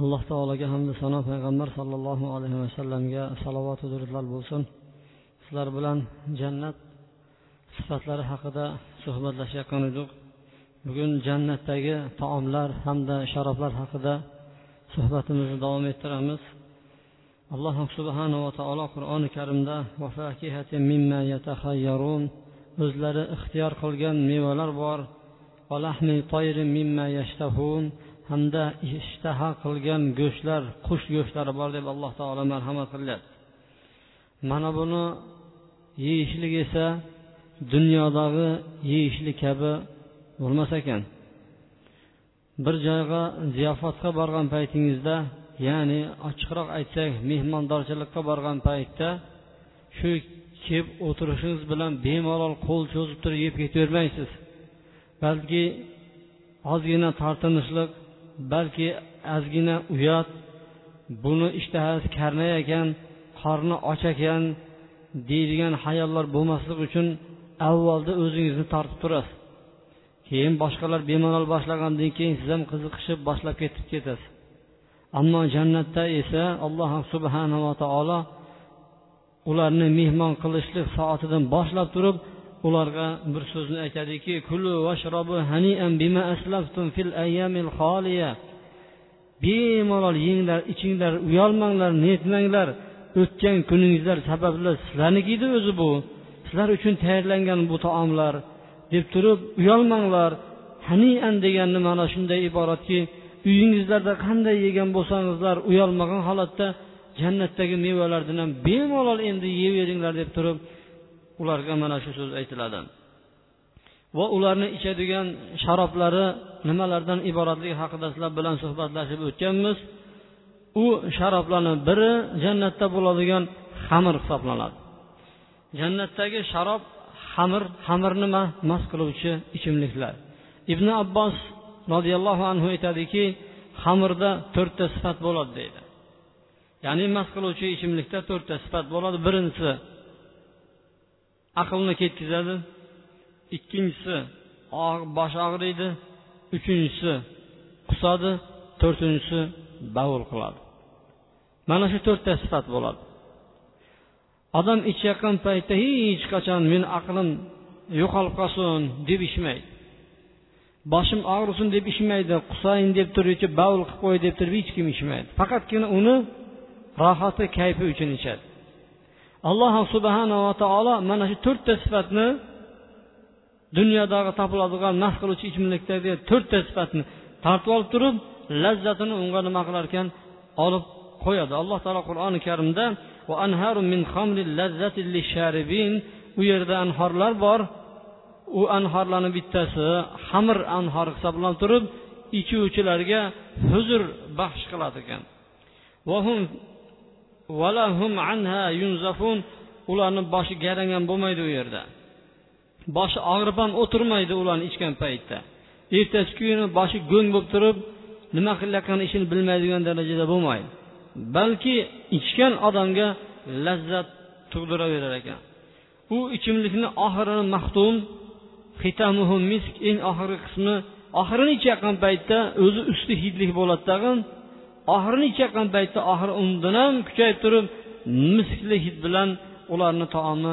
Alloh taologa hamda sano payg'ambar sollallohu alayhi vasallamga salovatu durudlar bo'lsin. Sizlar bilan jannat sifatlari haqida suhbatlashayotgan edik. Bugun jannatdagi taomlar hamda sharoblar haqida suhbatimizni davom ettiramiz. Alloh subhanava taolo qur'oni karimda o'zlari ixtiyor qilgan mevalar bor. Hamda ishtaha qilgan go'shtlar qush go'shtlari bor deb alloh taolo marhamat qilyapti mana buni yeyishlik esa dunyodagi yeyishlik kabi bo'lmas ekan. Bir joyga ziyofatga borgan paytingizda ya'ni ochiqroq aytsak mehmondorchilikqa borgan paytda shu kelib o'tirishingiz bilan bemalol qo'l cho'zib turib yeb ketavermaysiz. Balki ozgina tortinishlik balki ozgina uyat buni ishtahasi karnay ekan qorni och ekan deydigan hayollar bo'lmasligi uchun avvalda o'zingizni tortib turasiz. Keyin boshqalar bemalol boshlagandan keyin siz ham qiziqishib boshlab ketib ketasiz. Ammo jannatda esa alloh subhanava taolo ularni mehmon qilishlik soatidan boshlab turib ularga bir so'zni aytadiki kulu vashrobu hanian bima aslaftum fil ayyamil xoliya bemalol yenglar ichinglar uyalmanglar netmanglar. O'tgan kuningizlar sababli sizlarnikida o'zi bu. Sizlar uchun tayyorlangan bu taomlar. Deb turib uyalmanglar hanian deganni mana shunday iboratki uyingizlarda qanday yegan bo'lsangizlar uyalmagan holatda jannatdagi mevalardan ham bemalol endi yeyaveringlar deb turib ularga mana shu so'z aytiladi. Va ularni ichadigan sharoblari nimalardan iboratligi haqida sizlar bilan suhbatlashib o'tganmiz. U sharoblarni biri jannatda bo'ladigan xamir hisoblanadi. Jannatdagi sharob xamir xamirni mast qiluvchi ichimliklar. Ibn abbos roziyallohu anhu aytadiki xamirda to'rtta sifat bo'ladi deydi. Ya'ni mast qiluvchi ichimlikda to'rtta sifat bo'ladi. Birinchisi aqlni ketkazadi. Ikkinchisi bosh og'riydi. Uchinchisi qusadi. To'rtinchisi bavul qiladi. Mana shu to'rtta sifat bo'ladi. Odam ichayotgan paytda hech qachon meni aqlim yo'qolib qolsin deb ichmaydi boshim og'risin deb ichmaydi qusayin deb turib bavul qilib qo'y deb turib hech kim ichmaydi faqatgina uni rohati kayfi uchun ichadi. Alloh subhanava taolo mana shu to'rtta sifatni dunyodagi topiladigan mast qiluvchi ichimlikdagi to'rtta sifatni tortib olib turib lazzatini unga nima qilar ekan olib qo'yadi. Alloh taolo qur'oni karimda u yerda anhorlar bor. U anhorlarni bittasi xamir anhori hisoblanib turib ichuvchilarga huzur baxsh qiladi ekan ularni boshi garang ham bo'lmaydi u yerda. Boshi og'rib ham o'tirmaydi ularni ichgan paytda. Ertasi kuni boshi go'ng bo'lib turib nima qilayotgan ishini bilmaydigan darajada bo'lmaydi. Balki ichgan odamga lazzat tug'diraverar ekan. U ichimlikni oxirini maxtum misk eng oxirgi qismi. Oxirini ichayotgan paytda o'zi usti hidlik bo'ladi tag'in oxirini ichayotgan paytda oxiri undan ham kuchayib turib miskli hid bilan ularni taomi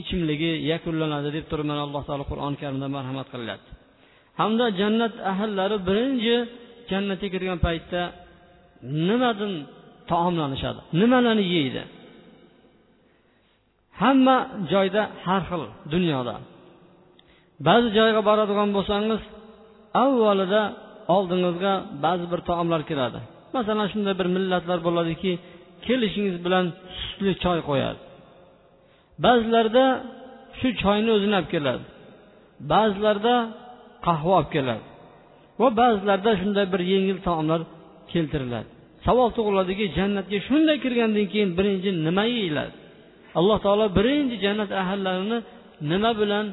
ichimligi yakunlanadi deb turib mana alloh taolo qur'oni karimda marhamat qilyapti hamda jannat ahllari birinchi jannatga kirgan paytda nimadan taomlanishadi? Nimalarni yeydi? Hamma joyda har xil dunyoda. Ba'zi joyga boradigan bo'lsangiz avvalida oldingizga ba'zi bir taomlar kiradi. Masalan shunday bir millatlar bo'ladiki kelishingiz bilan sutli choy qo'yadi. Ba'zilarda shu choyni o'zini olib keladi. Ba'zilarda qahva olib keladi. Va ba'zilarda shunday bir yengil taomlar keltiriladi. Savol tug'iladiki jannatga shunday kirgandan keyin birinchi nima yeyiladi? Alloh taolo birinchi jannat ahllarini nima bilan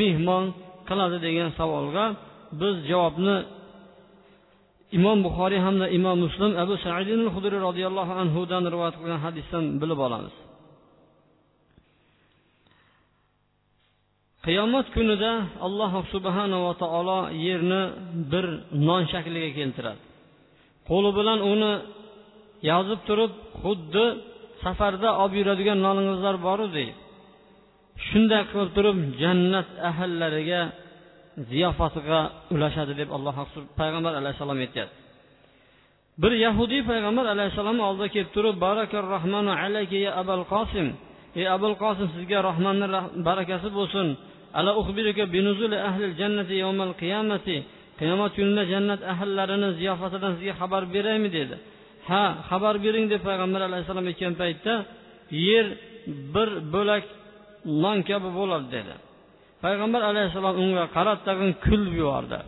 mehmon qiladi degan savolga biz javobni imom buxoriy hamda imom muslim abu saidin hudriy roziyallohu anhudan rivoyat qilgan hadisdan bilib olamiz. Qiyomat kunida alloh subhanava taolo yerni bir non shakliga keltiradi. Qo'li bilan uni yozib turib xuddi safarda olib yuradigan noningizlar boru deydi. Shunday qilib turib jannat ahillariga ziyofatiga ulashadi deb alloh payg'ambar alayhissalom aytyapti. Bir yahudiy payg'ambar alayhissalomni oldiga kelib turib barakar rahmanu alayka ya abul qosim ey abul qosim sizga rahmanni barakasi bo'lsin. Ala uxbiruka binuzuli ahli jannati yawmal qiyamati. Qiyomat kunida jannat ahllarini ziyofatidan sizga xabar beraymi? dedi. Ha xabar bering deb payg'ambar alayhissalom aytgan paytda yer bir bo'lak non kabi bo'ladi dedi. Payg'ambar alayhissalom unga qarab tag'in kulib yubordi.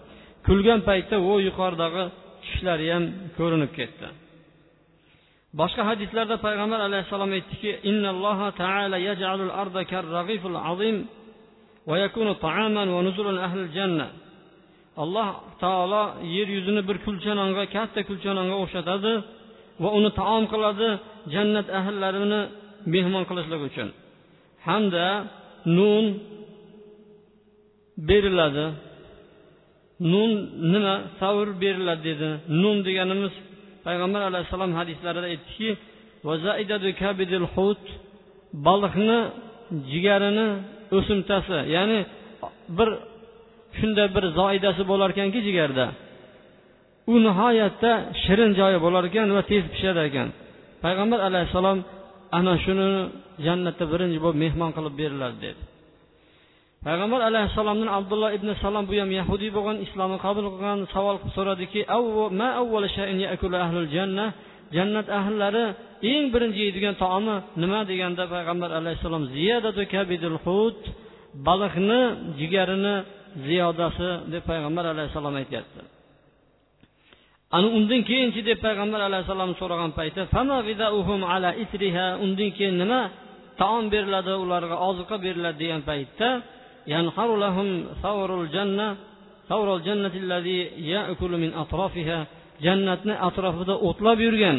Kulgan paytda u yuqoridagi tushlari ham ko'rinib ketdi. Boshqa hadislarda payg'ambar alayhissalom aytdiki innalloha taala yaj'alul arda karrag'iful azim va yakunu ta'aman va nuzulun ahlil janna. Alloh taolo yer yuzini bir kulchanonga katta kulchanonga o'xshatadi va uni taom qiladi jannat ahllarini mehmon qilishlik uchun. Hamda nun beriladi. Nun nima? Savr beriladi dedi. Nun deganimiz payg'ambar alayhissalom hadislarida aytdiki baliqni jigarini o'simtasi ya'ni bir shunday bir zoidasi bo'lar ekanki jigarda. U nihoyatda shirin joyi bo'lar ekan va tez pishar ekan. Payg'ambar alayhissalom ana shuni jannatda birinchi bo'lib mehmon qilib beriladi dedi. Payg'ambar alayhissalomdan abdulloh ibn salom bu ham yahudiy bo'lgan islomni qabul qilgan savol qilib so'radiki jannat ahllari eng birinchi yeydigan taomi nima deganda payg'ambar alayhissalom ziyadatu kabidul hut baliqni jigarini ziyodasi deb payg'ambar alayhissalom aytyapti. Ana undan keyinchi deb payg'ambar alayhissalom so'ragan paytda undan keyin nima taom beriladi ularga oziqa beriladi degan paytda jannatni atrofida o'tlab yurgan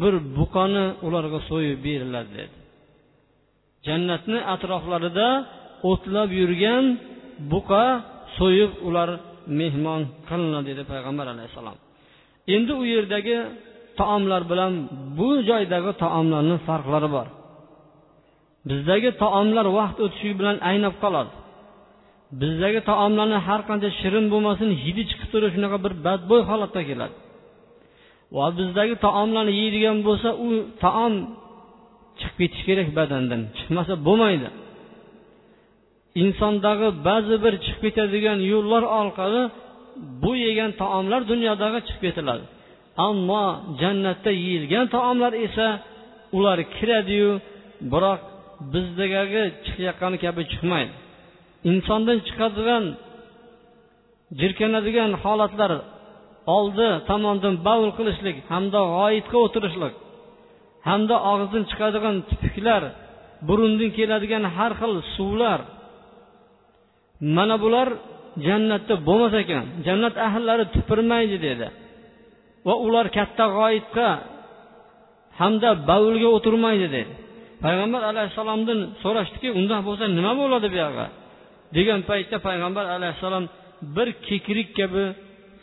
bir buqani ularga so'yib beriladi dedi jannatni atroflarida o'tlab yurgan buqa so'yib ular mehmon qilinadi dedi payg'ambar alayhissalom endi u yerdagi taomlar bilan bu joydagi taomlarni farqlari bor bizdagi taomlar vaqt o'tishi bilan aynab qoladi. Bizdagi taomlarni har qancha shirin bo'lmasin hidi chiqib turib shunaqa bir badbo'y holatda keladi. Va bizdagi taomlarni yeydigan bo'lsa u taom chiqib ketishi kerak badandan. Chiqmasa bo'lmaydi. Insondagi ba'zi bir chiqib ketadigan yo'llar orqali bu yegan taomlar dunyodagi chiqib ketiladi. Ammo jannatda yeyilgan taomlar esa ular kiradiyu biroq bizdagi chiqayotgani kabi chiqmaydi. Insondan chiqadigan jirkanadigan holatlar oldi tomondan bavul qilishlik hamda g'oyitga o'tirishlik hamda og'izdan chiqadigan tupuklar burundan keladigan har xil suvlar mana bular jannatda bo'lmas ekan. Jannat ahllari tupurmaydi dedi. Va ular katta g'oyitga hamda bavulga o'tirmaydi dedi. Payg'ambar alayhissalomdan so'rashdiki undoq bo'lsa nima bo'ladi buyog'i degan paytda payg'ambar alayhissalom bir kekrik kabi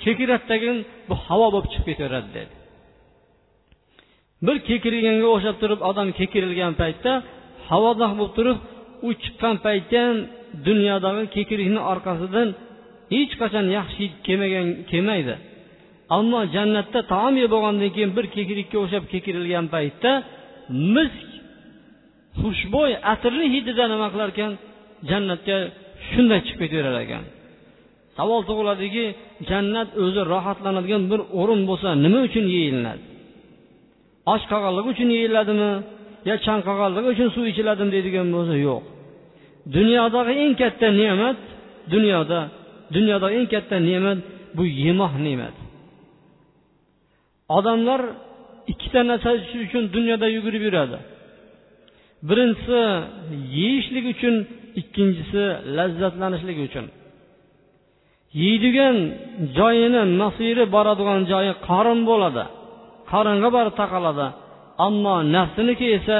kekiratdagin bu havo bo'lib chiqib ketaveradi dedi. Bir kekirganga o'xshab turib odam kekirilgan paytda havodoq bo'lib turib u chiqqan paytda ham dunyodagi kekirikni orqasidan hech qachon yaxshi kelmagan kelmaydi ammo jannatda taom yeb bo'lgandan keyin bir kekirikka o'xshab kekirilgan paytda misk xushbo'y atirni hidida nima qilar ekan jannatga shunday chiqib ketaverar ekan. Savol tug'iladiki jannat o'zi rohatlanadigan bir o'rin bo'lsa nima uchun yeyilinadi och qolganligi uchun yeyiladimi? Yo chanqaganligi uchun suv ichiladimi deydigan bo'lsa yo'q. Dunyodagi eng katta ne'mat dunyoda dunyodagi eng katta ne'mat bu yemoq ne'mat. Odamlar ikkita narsa uchun dunyoda yugurib yuradi. Birinchisi yeyishlik uchun ikkinchisi lazzatlanishlik uchun. Yeydigan joyini masiri boradigan joyi qorin bo'ladi. Qoringa borib taqaladi ammo nafsiniki esa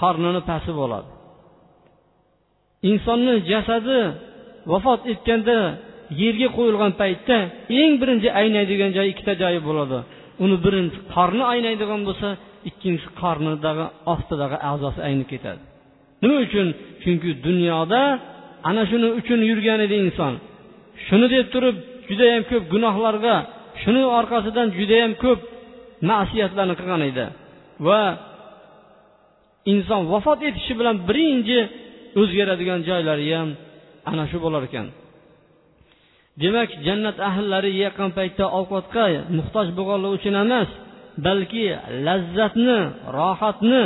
qornini pasti bo'ladi. Insonni jasadi vafot etganda yerga qo'yilgan paytda eng birinchi aynaydigan joyi ikkita joyi bo'ladi. Uni birinchi qorni aynaydigan bo'lsa ikkinchisi qornidagi ostidagi a'zosi aynib ketadi. Nima uchun? Chunki dunyoda ana shuni uchun yurgan edi inson. Shuni deb turib judayam ko'p gunohlarga shuni orqasidan judayam ko'p ma'siyatlarni qilgan edi. Va inson vafot etishi bilan birinchi o'zgaradigan joylari ham ana shu bo'lar ekan. Demak jannat ahllari yaqin paytda ovqatga muhtoj bo'lganligi uchun emas balki lazzatni rohatni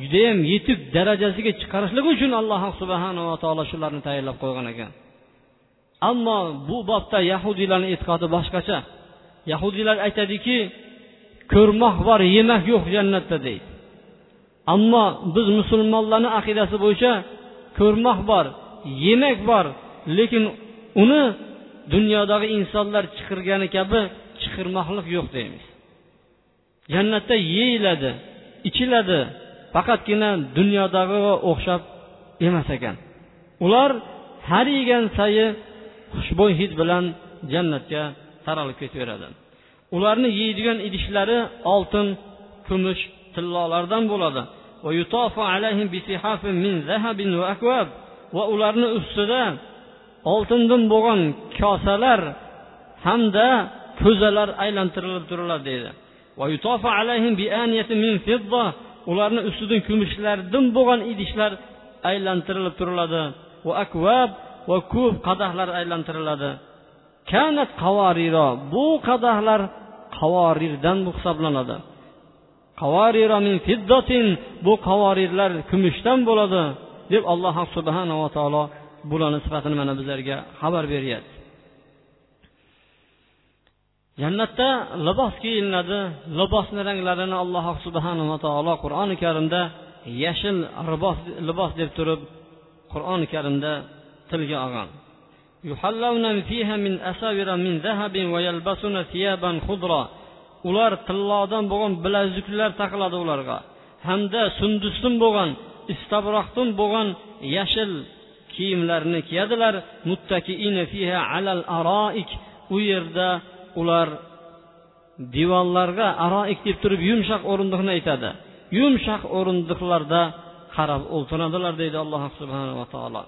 judayam yetuk darajasiga chiqarishlik uchun alloh subhanava taolo shularni tayyorlab qo'ygan ekan. Ammo bu bobda yahudiylarni e'tiqodi boshqacha. Yahudiylar aytadiki ko'rmoq bor yemak yo'q jannatda deydi. Ammo biz musulmonlarni aqidasi bo'yicha ko'rmoq bor yemak bor lekin uni dunyodagi insonlar chiqirgani kabi chiqirmoqlik yo'q deymiz. Jannatda yeyiladi ichiladi. Faqatgina dunyodagiga o'xshab emas ekan. Ular har yegan sayi xushbo'y hid bilan jannatga taralib ketaveradi. Ularni yeydigan idishlari oltin kumush tillolardan bo'ladi. Va ularni ustida oltindan bo'lgan kosalar hamda ko'zalar aylantirilib turiladi deydi. Ularni ustidan kumushlardan bo'lgan idishlar aylantirilib turiladi. Va akvab va ko'p qadahlar aylantiriladi. Kanat qavariro bu qadahlar qavorirdan hisoblanadi. Qavariro min fiddatin. Bu qavorirlar kumushdan bo'ladi. Deb alloh subhanava taolo bularni sifatini mana bizlarga xabar beryapti. Jannatda libos kiyinadi libosni ranglarini alloh subhanava taolo qur'oni karimda yashil libos deb turib qur'oni karimda tilga olgan. Ular tillodan bo'lgan bilazuklar taqiladi ularga. Hamda sundusdan bo'lgan istabroqdan bo'lgan yashil kiyimlarni kiyadilar. U yerda ular divanlarga aroik deb turib yumshoq o'rindiqni aytadi. Yumshoq o'rindiqlarda qarab o'ltiradilar deydi alloh subhanava taolo.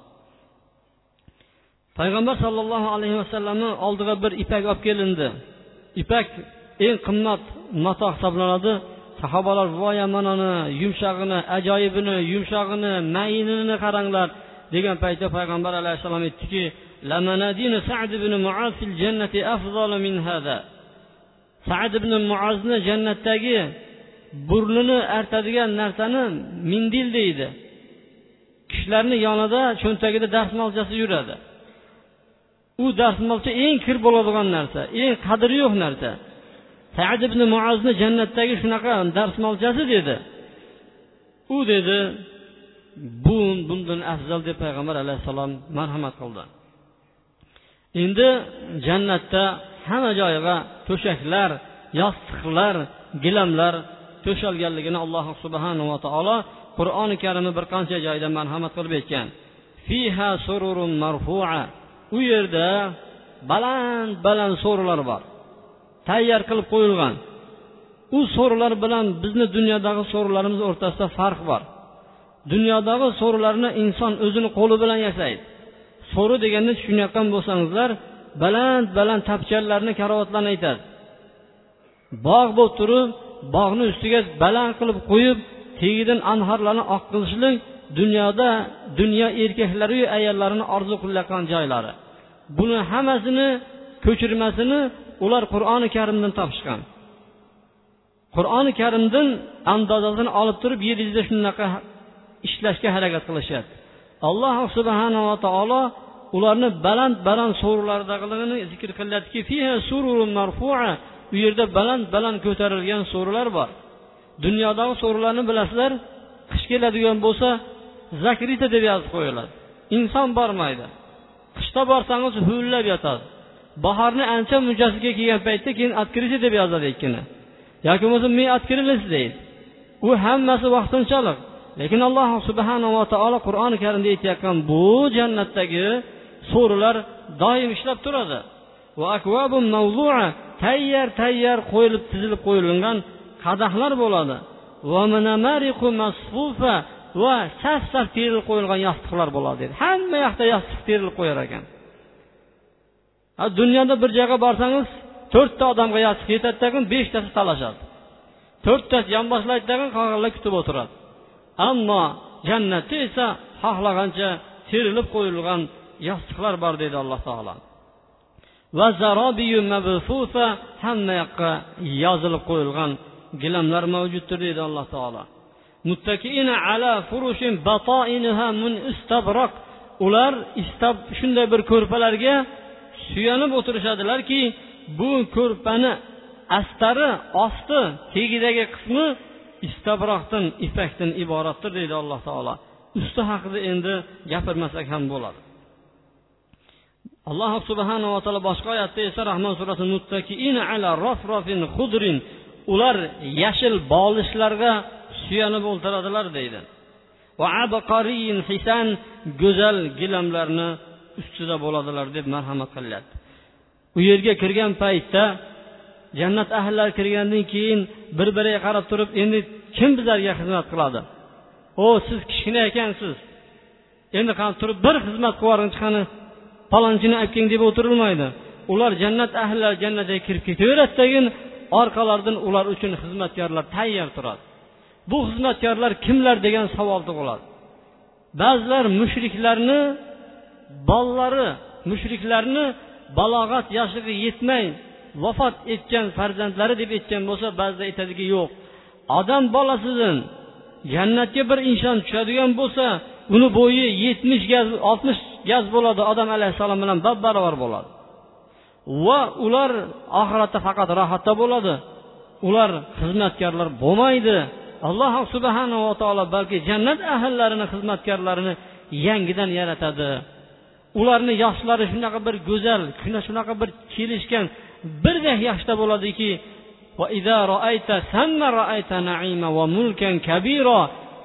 Payg'ambar sollallohu alayhi vasallamni oldiga bir ipak olib kelindi. Ipak eng qimmat mato hisoblanadi. Sahobalar voy manani yumshog'ini ajoyibini yumshog'ini mayinini qaranglar degan paytda payg'ambar alayhissalom aytdiki sad ibn muaz fil jannati min hada sad ibn muazni jannatdagi burnini artadigan narsani mindil deydi kishilarni yonida cho'ntagida dastmolchasi yuradi u dastmolcha eng kir bo'ladigan narsa eng qadri yo'q narsa sad ibn muazni jannatdagi shunaqa dastmolchasi dedi u dedi bu bundan afzal deb payg'ambar alayhissalom marhamat qildi endi jannatda hamma joyiga to'shaklar yostiqlar gilamlar to'shalganligini alloh subhanava taolo qur'oni karimni bir qancha joyda marhamat qilib aytgan. Fiha sururun marfua. U yerda baland baland so'rilar bor. Tayyor qilib qo'yilgan. U so'rilar bilan bizni dunyodagi so'rilarimiz o'rtasida farq bor. Dunyodagi so'rilarni inson o'zini qo'li bilan yasaydi. So'ri deganda tushunayotgan bo'lsangizlar baland baland tapchanlarni karavotlarni aytadi. Bog' bo'lib turib bog'ni ustiga baland qilib qo'yib tagidan anhorlarni oqqizishlik dunyoda dunyo erkaklariyu ayollarini orzu qilayotgan joylari. Buni hammasini ko'chirmasini ular qur'oni karimdan topishgan. Qur'oni karimdan andozasini olib turib yer yuzida shunaqa ishlashga harakat qilishyapti. Alloh subhanava taolo ularni baland baland so'rlardagiligini zikr qilyaptiki u yerda baland baland ko'tarilgan so'rilar bor. Dunyodagi so'rilarni bilasizlar qish keladigan bo'lsa zakrita deb yozib qo'yiladi. Inson bormaydi. Qishda borsangiz huvillab yotadi. Bahorni ancha munchasiga kelgan paytda keyin открытие deb yozadi ikkini. Yoki bo'lmasa men открылись deydi. U hammasi vaqtinchalik. Lekin alloh subhanava taolo qur'oni karimda aytayotgan bu jannatdagi so'rilar doim ishlab turadi. Tayyor tayyor qo'yilib tizilib qo'yilgan qadahlar bo'ladi. Va saf saf terilib qo'yilgan yostiqlar bo'ladi dedi. Hamma yoqda yostiq terilib qo'yar ekan. Dunyoda bir joyga borsangiz to'rtta odamga yostiq yetadi beshtasi talashadi. To'rttasi yonboshlaydi tagin qolganlar kutib o'tiradi. Ammo jannatda esa xohlagancha terilib qo'yilgan yostiqlar bor deydi alloh taolo. Va hamma yoqqa yozilib qo'yilgan gilamlar mavjuddir deydi alloh taolo. Ular istab shunday bir ko'rpalarga suyanib o'tirishadilarki bu ko'rpani astari osti tagidagi qismi istabroqdan ipakdan iboratdir deydi alloh taolo. Usti haqida endi gapirmasak ham bo'ladi. Alloh subhanava taolo boshqa oyatda esa rahmon surasi ular yashil bolishlarga suyanib o'ltiradilar deydi. Hisan go'zal gilamlarni ustida bo'ladilar deb marhamat qilyapti. U yerga kirgan paytda jannat ahllari kirgandan keyin bir biriga qarab turib endi kim bizlarga xizmat qiladi? O siz kichkina ekansiz. Endi qani turib bir xizmat qilib yuboringchi qani palonchini olib keling deb o'tirilmaydi. Ular jannat ahllari jannatga kirib ketaveradidagin orqalaridan ular uchun xizmatkorlar tayyor turadi. Bu xizmatkorlar kimlar degan savol tug'iladi ba'zilar mushriklarni bolalari mushriklarni balog'at yoshiga yetmay vafot etgan farzandlari deb aytgan bo'lsa ba'zida aytadiki yo'q. Odam bolasidan jannatga bir inson tushadigan bo'lsa uni bo'yi yetmish gaz oltmish gaz bo'ladi odam alayhissalom bilan bab barobar bo'ladi. Va ular oxiratda faqat rohatda bo'ladi. Ular xizmatkorlar bo'lmaydi. Alloh subhanava taolo balki jannat ahllarini xizmatkorlarini yangidan yaratadi. Ularni yoshlari shunaqa bir go'zal shunaqa bir kelishgan birdek yoshda bo'ladiki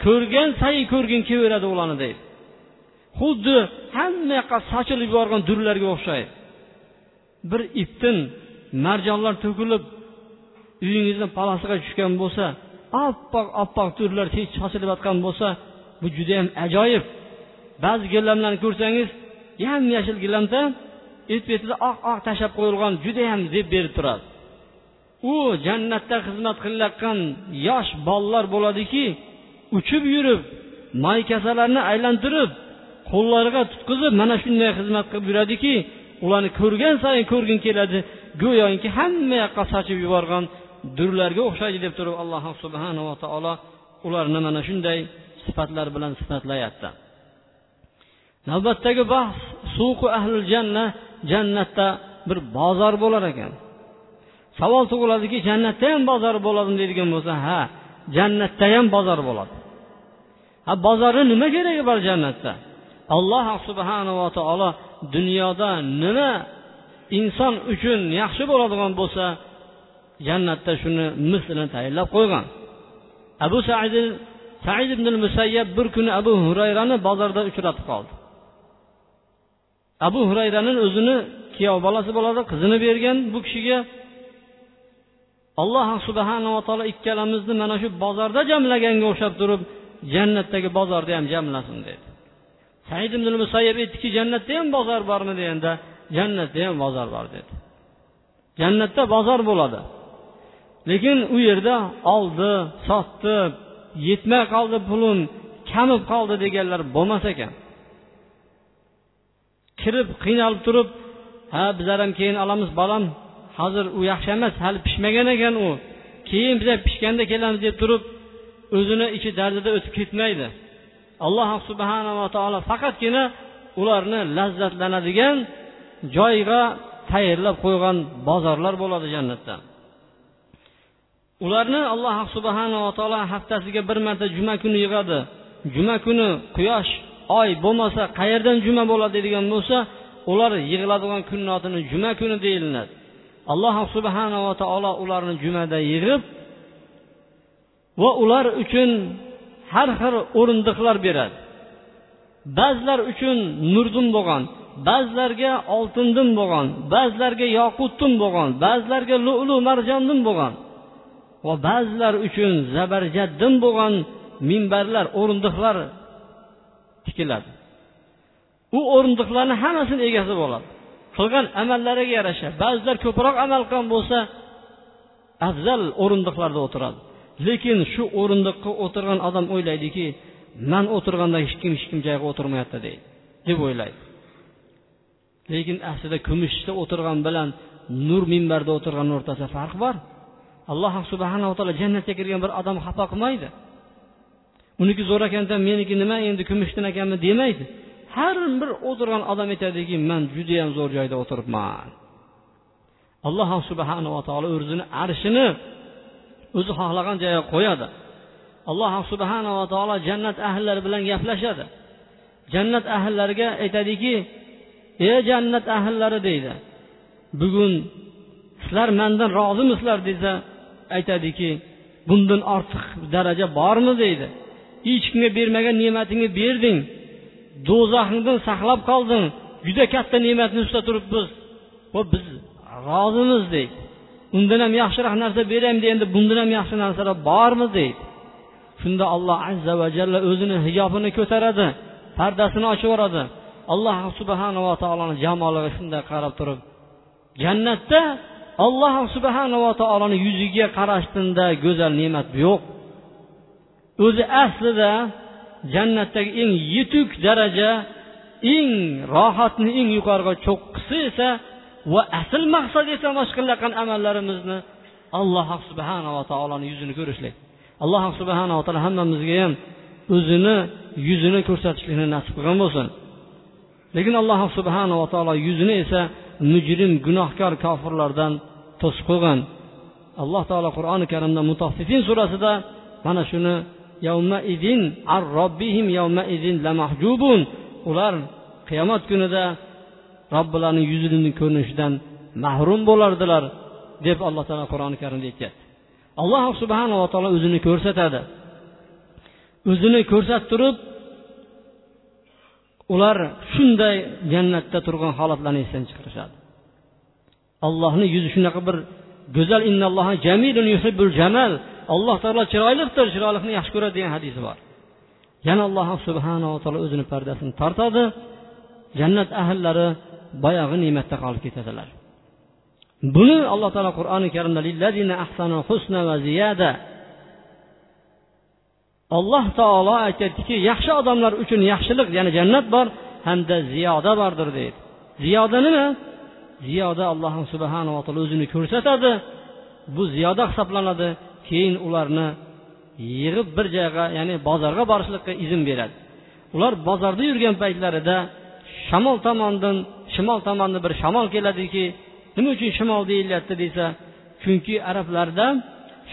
ko'rgan sayin ko'rgin kelaveradi ularni deydi. Xuddi hamma yoqqa sochilib yuborgan durlarga o'xshaydi. Bir ipdan marjonlar to'kilib uyingizni palasiga tushgan bo'lsa oppoq oppoq durlar sochilib yotgan bo'lsa bu judayam ajoyib. Ba'zi gilamlarni ko'rsangiz yam yashil gilamda et betida oq oq tashlab qo'yilgan judayam zeb berib turadi. U jannatda xizmat qilayotgan yosh bolalar bo'ladiki uchib yurib maykasalarni aylantirib qo'llariga tutqizib mana shunday xizmat qilib yuradiki ularni ko'rgan sayin ko'rging keladi go'yoki hamma yoqqa sochib yuborgan durlarga o'xshaydi deb turib alloh subhanava taolo ularni mana shunday sifatlar bilan sifatlayapti. Navbatdagi bahs suqu ahli janna jannatda bir bozor bo'lar ekan. Savol tug'iladiki jannatda ham bozor bo'ladimi deydigan bo'lsa ha jannatda ham bozor bo'ladi. Ha bozorni nima keragi bor jannatda? Alloh subhanava taolo dunyoda nima inson uchun yaxshi bo'ladigan bo'lsa jannatda shuni mislini tayinlab qo'ygan. Abu said said ibn musayyab bir kuni abu hurayrani bozorda uchratib qoldi. Abu hurayrani o'zini kuyov bolasi bo'ladi qizini bergan bu kishiga alloh subhanava taolo ikkalamizni mana shu bozorda jamlaganga o'xshab turib jannatdagi bozorda ham jamlasin dedi. Said ibn musayyab aytdiki jannatda ham bozor bormi? deganda jannatda ham bozor bor dedi. Jannatda bozor bo'ladi. Lekin u yerda oldi sotdi yetmay qoldi pulim kamib qoldi deganlar bo'lmas ekan. Kirib qiynalib turib ha bizlar ham keyin olamiz bolam hozir u yaxshi emas hali pishmagan ekan u keyin bizlar pishganda kelamiz deb turib o'zini ichi dardida o'tib ketmaydi. Alloh subhanava taolo faqatgina ularni lazzatlanadigan joyga tayyorlab qo'ygan bozorlar bo'ladi jannatda. Ularni alloh subhanava taolo haftasiga bir marta juma kuni yig'adi. Juma kuni quyosh oy bo'lmasa qayerdan juma bo'ladi deydigan bo'lsa ular yig'iladigan kunnotini juma kuni deyiladi. Alloh subhanava taolo ularni jumada yig'ib va ular uchun har xil o'rindiqlar beradi. Ba'zilar uchun nurdin bo'lgan ba'zilarga oltindin bo'lgan ba'zilarga yoqutdin bo'lgan ba'zilarga lu'lu marjondin bo'lgan va ba'zilar uchun zabarjaddin bo'lgan minbarlar o'rindiqlar tikiladi. U o'rindiqlarni hammasini egasi bo'ladi. Qilgan amallariga yarasha. Ba'zilar ko'proq amal qilgan bo'lsa afzal o'rindiqlarda o'tiradi. Lekin shu o'rindiqqa o'tirgan odam o'ylaydiki man o'tirganda hech kim hech kim joyga o'tirmayapti deydi. Deb o'ylaydi. Lekin aslida kumushda o'tirgan bilan nur minbarda o'tirgan o'rtasida farq bor. Alloh subhanava taolo jannatga kirgan bir odam xafa qilmaydi. Uniki zo'r ekanda meniki nima endi kumushdan ekanmi demaydi. Har bir o'tirgan odam aytadiki man judayam zo'r joyda o'tiribman. Alloh subhanava taolo o'zini arshini o'zi xohlagan joyga qo'yadi. Alloh subhanava taolo jannat ahllari bilan gaplashadi. Jannat ahllariga aytadiki ey jannat ahllari deydi. Bugun sizlar mandan rozimisizlar desa aytadiki bundan ortiq daraja bormi? deydi. Hech kimga bermagan ne'matingni berding. Do'zaxingdan saqlab qolding juda katta ne'matni ushlab turibmiz. Va biz rozimiz deydi. Undan ham yaxshiroq narsa beraymi endi bundan ham yaxshi narsalar bormi deydi. Shunda alloh azza va jalla o'zini hijobini ko'taradi pardasini ochib yuboradi. Alloh subhanava taoloni jamoliga shunday qarab turib jannatda alloh subhanava taoloni yuziga qarashdanda go'zal ne'mat yo'q. O'zi aslida jannatdagi eng yetuk daraja eng rohatni eng yuqoriga cho'qqisi esa va asl maqsad esa mana shu qilayotgan amallarimizni alloh subhanava taoloni yuzini ko'rishlik. Alloh subhanava taolo hammamizga ham o'zini yuzini ko'rsatishlikni nasib qilgan bo'lsin. Lekin alloh subhanava taolo yuzini esa mujrim gunohkor kofirlardan to'sib qo'ygan. Alloh taolo qur'oni karimda mutaffifin surasida mana shuni idin ar robbihim idin lamahjubun ular qiyomat kunida robbilarining yuzini ko'rinishidan mahrum bo'lardilar deb alloh taolo qur'oni karimda aytyapti. Alloh subhanava taolo o'zini ko'rsatadi. O'zini ko'rsatib turib ular shunday jannatda turgan holatlarni esdan chiqarishadi. Allohni yuzi shunaqa bir go'zal jamilun yuhibbul jamal. Alloh taolo chiroylidir chiroylikni yaxshi ko'radi degan hadisi bor. Yana alloh subhanava taolo o'zini pardasini tortadi. Jannat ahllari boyagi ne'matda qolib ketadilar. Buni alloh taolo qur'oni karimda alloh taolo aytyaptiki yaxshi odamlar uchun yaxshilik ya'ni jannat bor hamda ziyoda bordir deydi. Ziyoda nima? Ziyoda alloh subhanava taolo o'zini ko'rsatadi. Bu ziyoda hisoblanadi. Keyin ularni yig'ib bir joyga ya'ni bozorga borishlikka izn beradi. Ular bozorda yurgan paytlarida shamol tomondan shimol tomondan bir shamol keladiki nima uchun shimol deyilyapti desa chunki arablarda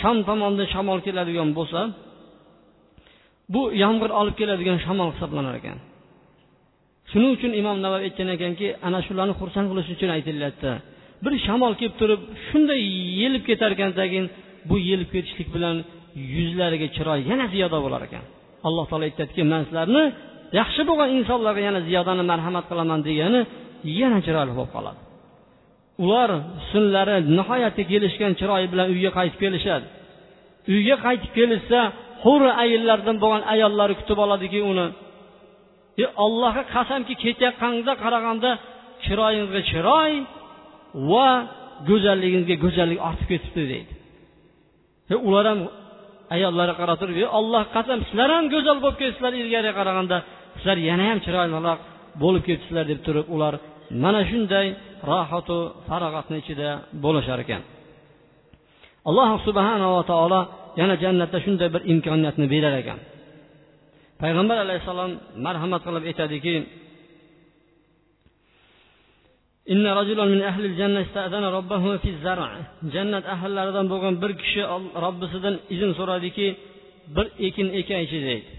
shom tomondan shamol keladigan bo'lsa bu yomg'ir olib keladigan shamol hisoblanar ekan. Shuning uchun imom navoiy aytgan ekanki ana shularni xursand qilish uchun aytilyapti. Bir shamol kelib turib shunday yelib ketar ekan bu yelib ketishlik bilan yuzlariga chiroy yana ziyoda bo'lar ekan. Alloh taolo aytyaptiki man sizlarni yaxshi bo'lgan insonlarga yana ziyodani marhamat qilaman degani yana chiroyli bo'lib qoladi. Ular husnlari nihoyatga kelishgan chiroyi bilan uyga qaytib kelishadi. Uyga qaytib kelishsa huri ayollardan bo'lgan ayollari kutib oladiki uni. E allohga qasamki ketayotganingizga qaraganda chiroyingizga chiroy va go'zalligingizga go'zallik ortib ketibdi deydi. Ular ham ayollarga qarab turib alloh qasam sizlar ham go'zal bo'lib ketibsizlar ilgariga qaraganda sizlar yana ham chiroyliroq bo'lib ketibsizlar deb turib ular mana shunday rohatu farog'atni ichida bo'lishar ekan. Alloh subhanava taolo yana jannatda shunday bir imkoniyatni berar ekan. Payg'ambar alayhissalom marhamat qilib aytadiki jannat ahllaridan bo'lgan bir kishi robbisidan izn so'radiki bir ekin ekaychi deydi.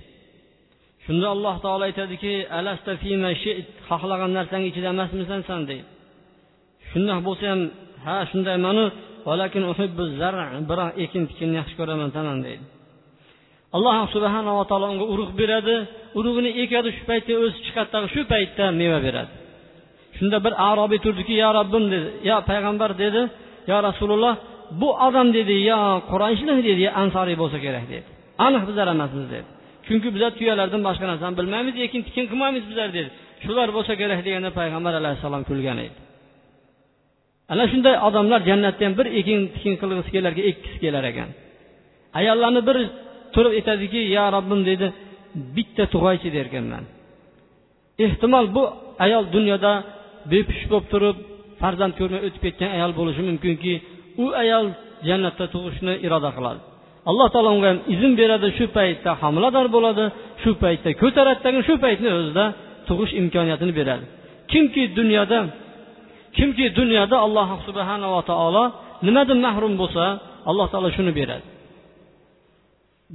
Shunda alloh taolo aytadiki xohlagan narsang ichida emasmisan san deydi. Shundoq bo'lsa ham ha shundaymanu biroq ekin tikinni yaxshi ko'raman tanan deydi. Alloh subhanava taolo unga urug' beradi urug'ini ekadi shu paytda o'sib chiqadi shu paytda meva beradi. Shunda bir arobiy turdiki yo robbim dedi. Yo payg'ambar dedi. Yo rasululloh bu odam dedi. Yo qurayshmi dedi. Yo ansoriy bo'lsa kerak dedi. Aniq bizlar emasmiz dedi. Chunki bizlar tuyalardan boshqa narsani bilmaymiz lekin tikin qilmaymiz bizlar dedi. Shular bo'lsa kerak deganda payg'ambar alayhissalom kulgan edi. Ana shunday odamlar jannatda ham bir ekin tikin qilg'isi kelar ekkisi kelar ekan. Ayollarni bir turib aytadiki yo robbim deydi bitta tug'aychi derkanman ehtimol bu ayol dunyoda bepush bo'lib turib farzand ko'rmay o'tib ketgan ayol bo'lishi mumkinki u ayol jannatda tug'ishni iroda qiladi. Alloh taolo unga izn beradi shu paytda homilador bo'ladi shu paytda ko'taradi shu paytni o'zida tug'ish imkoniyatini beradi. Kimki dunyoda kimki dunyoda alloh subhanava taolo nimadan mahrum bo'lsa alloh taolo shuni beradi.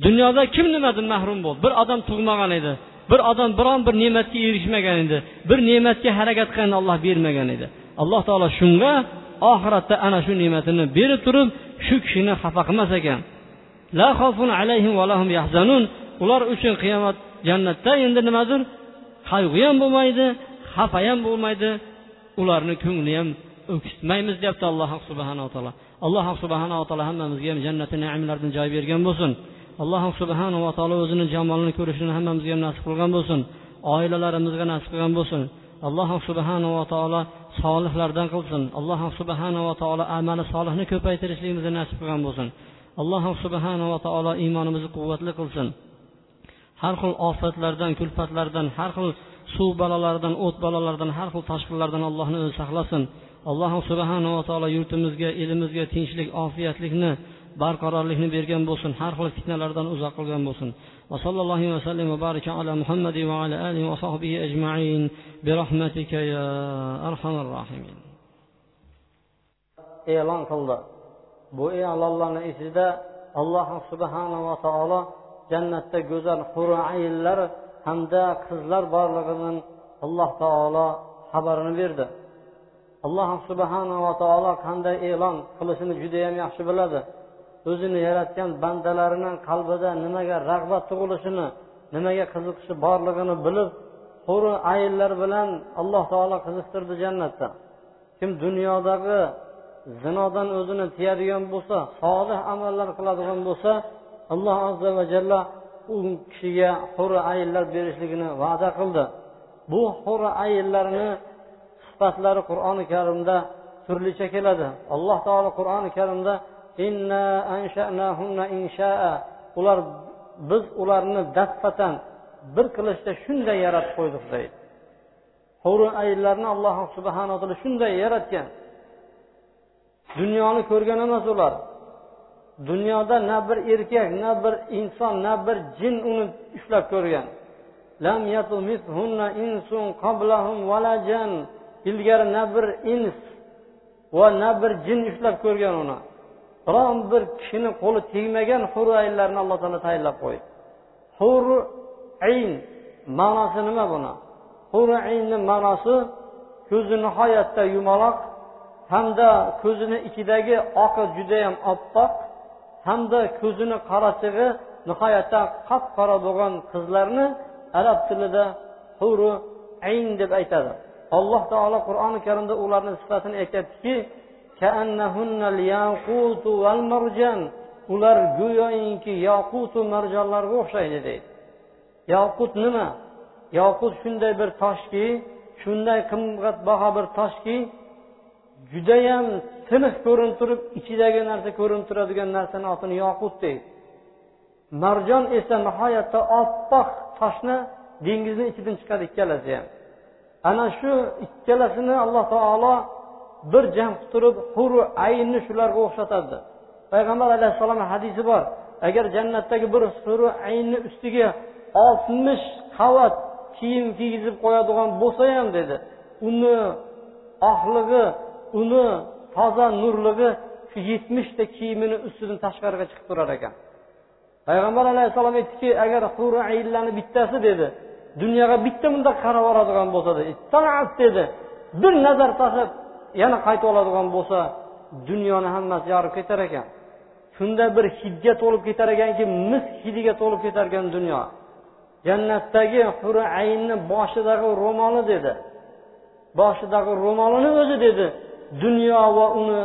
Dunyoda kim nimadan mahrum bo'ldi? Bir odam tug'magan edi bir odam biron bir ne'matga erishmagan edi bir ne'matga harakat qilganda olloh bermagan edi. Alloh taolo shunga oxiratda ana shu ne'matini berib turib shu kishini xafa qilmas ekan. Ular uchun qiyomat jannatda endi nimadir? Qayg'u ham bo'lmaydi xafa ham bo'lmaydi. Ularni ko'ngli ham o'kitmaymiz deyapti alloh subhanaa taolo. Alloh subhanaa taolo hammamizga ham jannati naimlardan joy bergan bo'lsin. Alloh subhanava taolo o'zini jamolini ko'rishni hammamizga ham nasib qilgan bo'lsin. Oilalarimizga nasib qilgan bo'lsin. Alloh subhanava taolo solihlardan qilsin. Alloh subhanava taolo amali solihni ko'paytirishligimizni nasib qilgan bo'lsin. Alloh subhanava taolo iymonimizni quvvatli qilsin. Har xil ofatlardan kulfatlardan har xil suv balolaridan o't balolaridan har xil toshqinlardan allohni o'zi saqlasin. Alloh subhanava taolo yurtimizga elimizga tinchlik ofiyatlikni barqarorlikni bergan bo'lsin har xil fitnalardan uzoq qilgan bo'lsin وصلى الله وسلم وبارك على محمد وعلى آله وصحبه أجمعين برحمتك يا أرحم الراحمين e'lon qildi bu e'lonlarni ichida alloh subhanava taolo jannatda go'zal ayillar hamda qizlar borligidan alloh taolo xabarini berdi alloh subhanava taolo qanday e'lon qilishini judayam yaxshi biladi O'zini yaratgan bandalarini qalbida nimaga rag'bat tug'ilishini nimaga qiziqishi borligini bilib huri ayillar bilan alloh taolo qiziqtirdi jannatda. Kim dunyodagi zinodan o'zini tiyadigan bo'lsa solih amallar qiladigan bo'lsa alloh azza va jalla u kishiga huri ayillar berishligini va'da qildi. Bu huri ayillarni sifatlari qur'oni karimda turlicha keladi. Alloh taolo qur'oni karimda ular biz ularni dastfatan bir qilishda shunday yaratib qo'ydik deydi. Huri ayillarni alloh subhanaa taolo shunday yaratgan. Dunyoni ko'rgan emas ular. Dunyoda na bir erkak na bir inson na bir jin uni ushlab ko'rgan. Ilgari na bir ins va na bir jin ushlab ko'rgan uni. Biron bir kishini qo'li tegmagan hur ayillarni alloh taolo tayinlab qo'ydi. Hur ayn ma'nosi nima buni? Hur aynni ma'nosi ko'zi nihoyatda yumaloq hamda ko'zini ichidagi oqi judayam oppoq hamda ko'zini qorachig'i nihoyatda qop qora bo'lgan qizlarni arab tilida huru ayn deb aytadi. Alloh taolo qur'oni karimda ularni sifatini aytyaptiki ular go'yoinki yoqutu marjonlarga o'xshaydi deydi. Yoqut nima? Yoqut shunday bir toshki shunday qimmatbaho bir toshki judayam tiniq ko'rinib turib ichidagi narsa ko'rinib turadigan narsani otini yoqut deydi. Marjon esa nihoyatda oppoq toshni dengizni ichidan chiqadi ikkalasi ham. Ana shu ikkalasini alloh taolo bir jam qilib turib huru aynni shularga o'xshatadi payg'ambar alayhissalom hadisi bor. Agar jannatdagi bir huru aynni ustiga oltmish qavat kiyim kiygizib qo'yadigan bo'lsa ham dedi uni oqligi uni toza nurligi shu yetmishta kiyimini ustidan tashqariga chiqib turar ekan. Payg'ambar alayhissalom aytdiki agar huri ayillarni bittasi dedi dunyoga bitta bundoq qarab yuboradigan bo'lsa dedi bir nazar tashlab yana qaytib oladigan bo'lsa dunyoni hammasi yorib ketar ekan. Shunda bir hidga to'lib ketar ekanki mis hidiga to'lib ketar ekan dunyo. Jannatdagi huri aynni boshidagi ro'moli dedi. Boshidagi ro'molini o'zi dedi dunyo va uni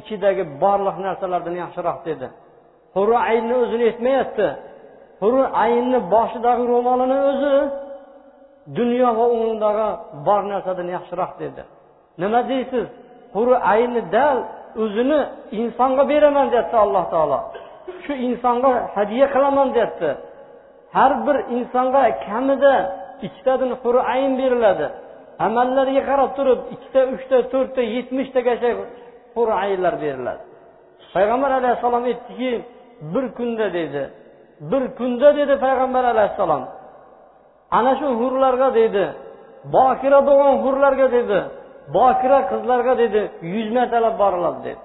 ichidagi barliq narsalardan yaxshiroq dedi. Huri aynni o'zini aytmayapti. Huri aynni boshidagi ro'molini o'zi dunyo va undagi bor narsadan yaxshiroq dedi. Nima deysiz? Huri ayni dal o'zini insonga beraman deyapti alloh taolo. Shu insonga hadya qilaman deyapti har bir insonga kamida ikkitadan huri ayn beriladi. Amallariga qarab turib ikkita uchta to'rtta yetmishtagacha huri aynlar beriladi. Payg'ambar alayhissalom aytdiki bir kunda dedi. Bir kunda dedi payg'ambar alayhissalom. Ana shu hurlarga dedi. Bokira bo'lgan hurlarga dedi. Bokira qizlarga dedi yuz martalab boriladi dedi.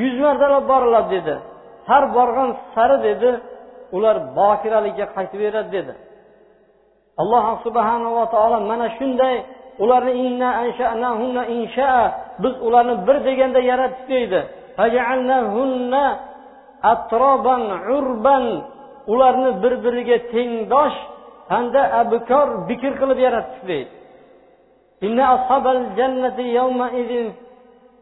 Yuz martalab boriladi dedi. Har borgan sari dedi ular bokiralikka qaytib beradi dedi. Alloh subhanava taolo mana shunday ularni biz ularni bir deganda yaratdik deydi. Ularni bir biriga tengdosh hamda abkor bikr qilib yaratdik deydi. إن أصحاب الجنة يومئذ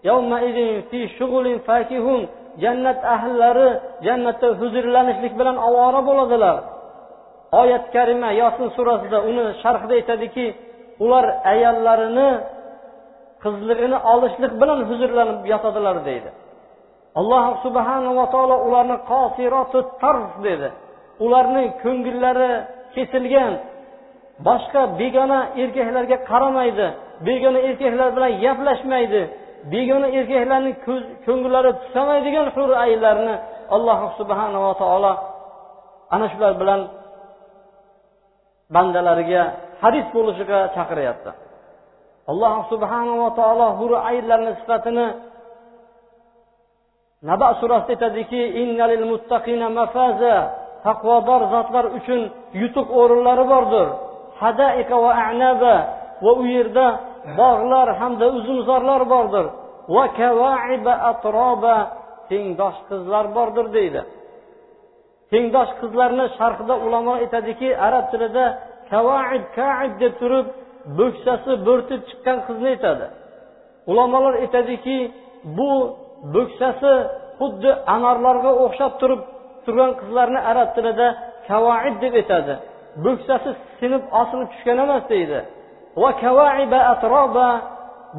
يومئذ في شغل فاكهون jannat ahllari jannatda huzurlanishlik bilan ovora bo'ladilar oyat karima yosin surasida uni sharhida aytadiki ular ayollarini qizlig'ini olishlik bilan huzurlanib yotadilar deydi alloh subhanava taolo ularni qosiroti tarf dedi ularni ko'ngillari kesilgan boshqa begona erkaklarga qaramaydi. Begona erkaklar bilan gaplashmaydi. Begona erkaklarni ko'ngillari tusamaydigan hur ayinlarni alloh subhanava taolo ana shular bilan bandalariga haris bo'lishiga chaqiryapti. Alloh subhanava taolo hur ayollarni sifatini naba surasida aytadiki taqvodor zotlar uchun yutuq o'rinlari bordir. Hadaika va anaba va u yerda bog'lar hamda uzumzorlar bordir. Va kavaiba atroba tengdosh qizlar bordir deydi. Tengdosh qizlarni sharhida ulamo aytadiki arab tilida kavaib kaib deb turib bo'ksasi bo'rtib chiqqan qizni aytadi. Ulamolar aytadiki bu bo'ksasi xuddi anorlarga o'xshab turib turgan qizlarni arab tilida kavaib deb aytadi. Bo'ksasi sinib osilib tushgan emas deydi. Va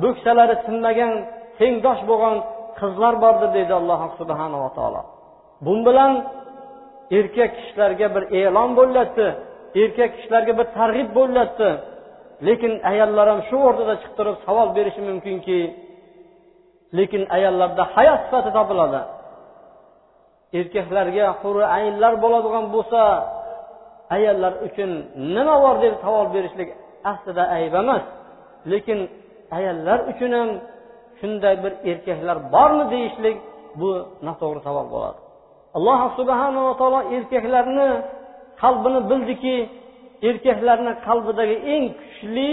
bo'ksalari sinmagan tengdosh bo'lgan qizlar bordir deydi alloh subhanava taolo. Bu bilan erkak kishilarga bir e'lon bo'lyapti erkak kishilarga bir targ'ib bo'lyapti. Lekin ayollar ham shu o'rtada chiqib turib savol berishi mumkinki lekin ayollarda hayot sifati topiladi. Erkaklarga huri aynlar bo'ladigan bo'lsa ayollar uchun nima bor deb savol berishlik aslida ayb emas. Lekin ayollar uchun ham shunday bir erkaklar bormi deyishlik bu noto'g'ri savol bo'ladi. Alloh subhanava taolo erkaklarni qalbini bildiki erkaklarni qalbidagi eng kuchli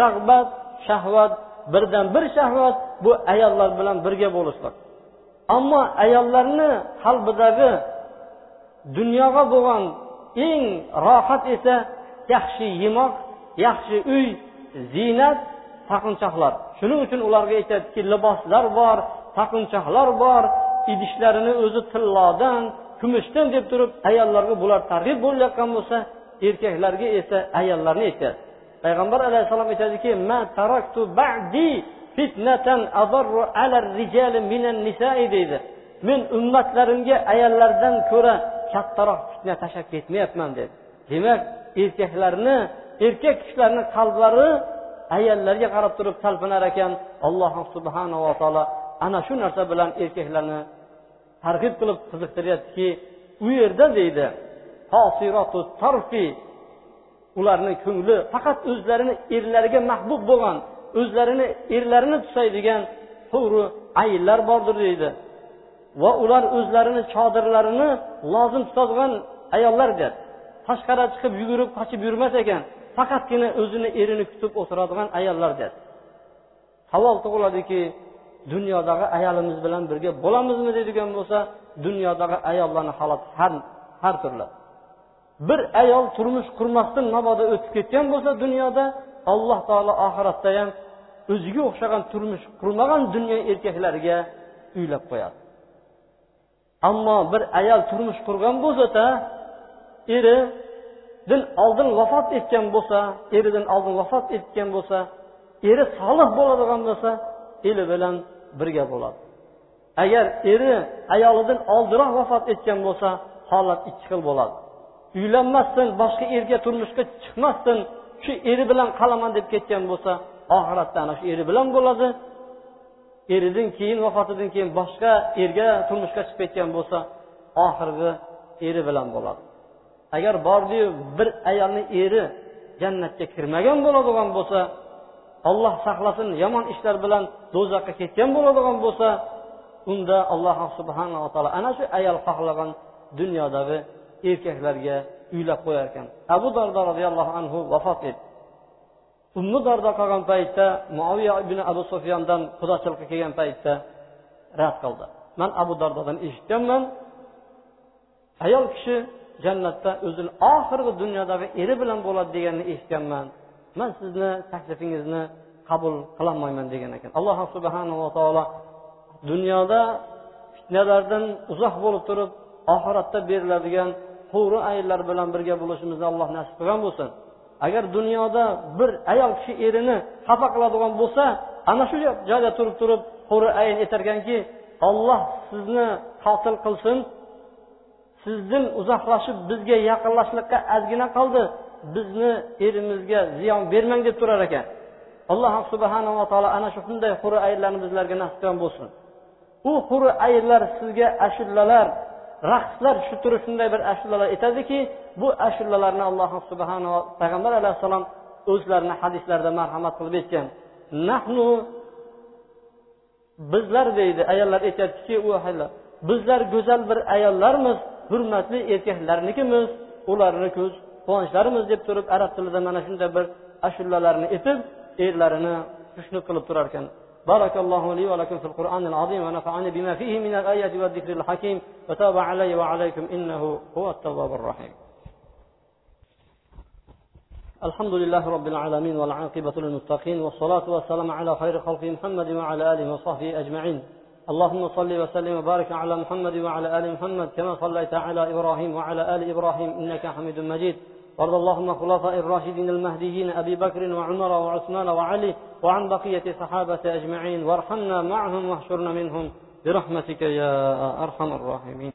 rag'bat shahvat birdan bir shahvat bu ayollar bilan birga bo'lishdir. Ammo ayollarni qalbidagi dunyoga bo'lgan eng rohat esa yaxshi yemoq yaxshi uy ziynat taqinchoqlar. Shuning uchun ularga aytadiki liboslar bor taqinchoqlar bor idishlarini o'zi tillodan kumushdan deb turib ayollarga bular targ'ib bo'layotgan bo'lsa erkaklarga esa ayollarni aytyapti payg'ambar alayhissalom aytadiki deydi. Men ummatlarimga ayollardan ko'ra kattaroq fitna tashlab ketmayapman dedi demak erkaklarni erkak kishilarni qalblari ayollarga qarab turib talpinar ekan alloh subhanava taolo ana shu narsa bilan erkaklarni targ'ib qilib qiziqtiryaptiki u yerda deydi ularni ko'ngli faqat o'zlarini erlariga mahbub bo'lgan o'zlarini erlarini tusaydigan huri ayillar bordir deydi. Va ular o'zlarini chodirlarini lozim tutadigan ayollardir tashqari chiqib yugurib qochib yurmas ekan faqatgina o'zini erini kutib o'tiradigan ayollardir savol tug'iladiki dunyodagi ayolimiz bilan birga bo'lamizmi deydigan bo'lsa dunyodagi ayollarni holati har har turli. Bir ayol turmush qurmasdan mabodo o'tib ketgan bo'lsa dunyoda alloh taolo oxiratda ham o'ziga o'xshagan turmush qurmagan dunyo erkaklariga uylab qo'yadi. Ammo bir ayol turmush qurgan bo'lsada eridan oldin vafot etgan bo'lsa eridan oldin vafot etgan bo'lsa eri solih bo'ladigan bo'lsa eli bilan birga bo'ladi. Agar eri ayolidan oldinroq vafot etgan bo'lsa holat ikki xil bo'ladi. Uylanmasdan boshqa erga turmushga chiqmasdan shu eri bilan qolaman deb ketgan bo'lsa oxiratda ana shu eri bilan bo'ladi eridan keyin vafotidan keyin boshqa erga turmushga chiqib ketgan bo'lsa oxirgi eri bilan bo'ladi. Agar bordiyu bir ayolni eri jannatga kirmagan bo'ladigan bo'lsa olloh saqlasin yomon ishlar bilan do'zaxga ketgan bo'ladigan bo'lsa unda alloh subhanava taolo ana shu ayol xohlagan dunyodagi erkaklarga uylab qo'yar ekan abu dardo roziyallohu anhu vafot etdi. Ummu dardo qolgan paytda muaviya ibn abu sufyondan qudochilikqa kelgan paytda rad qildi. Man abu dardodan eshitganman. Ayol kishi jannatda o'zini oxirgi dunyodagi eri bilan bo'ladi deganini eshitganman. Man sizni taklifingizni qabul qilolmayman degan ekan. Alloh subhanava taolo dunyoda fitnalardan uzoq bo'lib turib oxiratda beriladigan huri ayollar bilan birga bo'lishimizni alloh nasib qilgan bo'lsin. Agar dunyoda bir ayol kishi erini xafa qiladigan bo'lsa ana shu joyda turib turib huri ayin aytarkanki olloh sizni qotil qilsin. Sizdan uzoqlashib bizga yaqinlashlikqa ozgina qoldi. Bizni erimizga ziyon bermang deb turar ekan. Alloh subhanava taolo ana shu shunday huri ayinlarni bizlarga nasib qilgan bo'lsin. U huri ayillar sizga ashullalar raqslar tushib turib shunday bir ashulalar aytadiki bu ashulalarni alloh subhanava payg'ambar alayhissalom o'zlarini hadislarida marhamat qilib aytgan. Nahnu bizlar deydi ayollar aytyaptiki u bizlar go'zal bir ayollarmiz hurmatli erkaklarnikimiz ularni ko'z quvonchlarimiz deb turib arab tilida mana shunday bir ashulalarni aytib erlarini xushnud qilib turar ekan بارك الله لي ولكم في القرآن العظيم ونفعني بما فيه من الآيات والذكر الحكيم وتاب علي وعليكم إنه هو التواب الرحيم. الحمد لله رب العالمين والعاقبة للمتقين والصلاة والسلام على خير خلق محمد وعلى آله وصحبه أجمعين. اللهم صل وسلم وبارك على محمد وعلى آل محمد كما صليت على إبراهيم وعلى آل إبراهيم إنك حميد مجيد. وارض اللهم خلفاء الراشدين المهديين أبي بكر وعمر وعثمان وعلي وعن بقية صحابة أجمعين وارحمنا معهم واحشرنا منهم برحمتك يا أرحم الراحمين.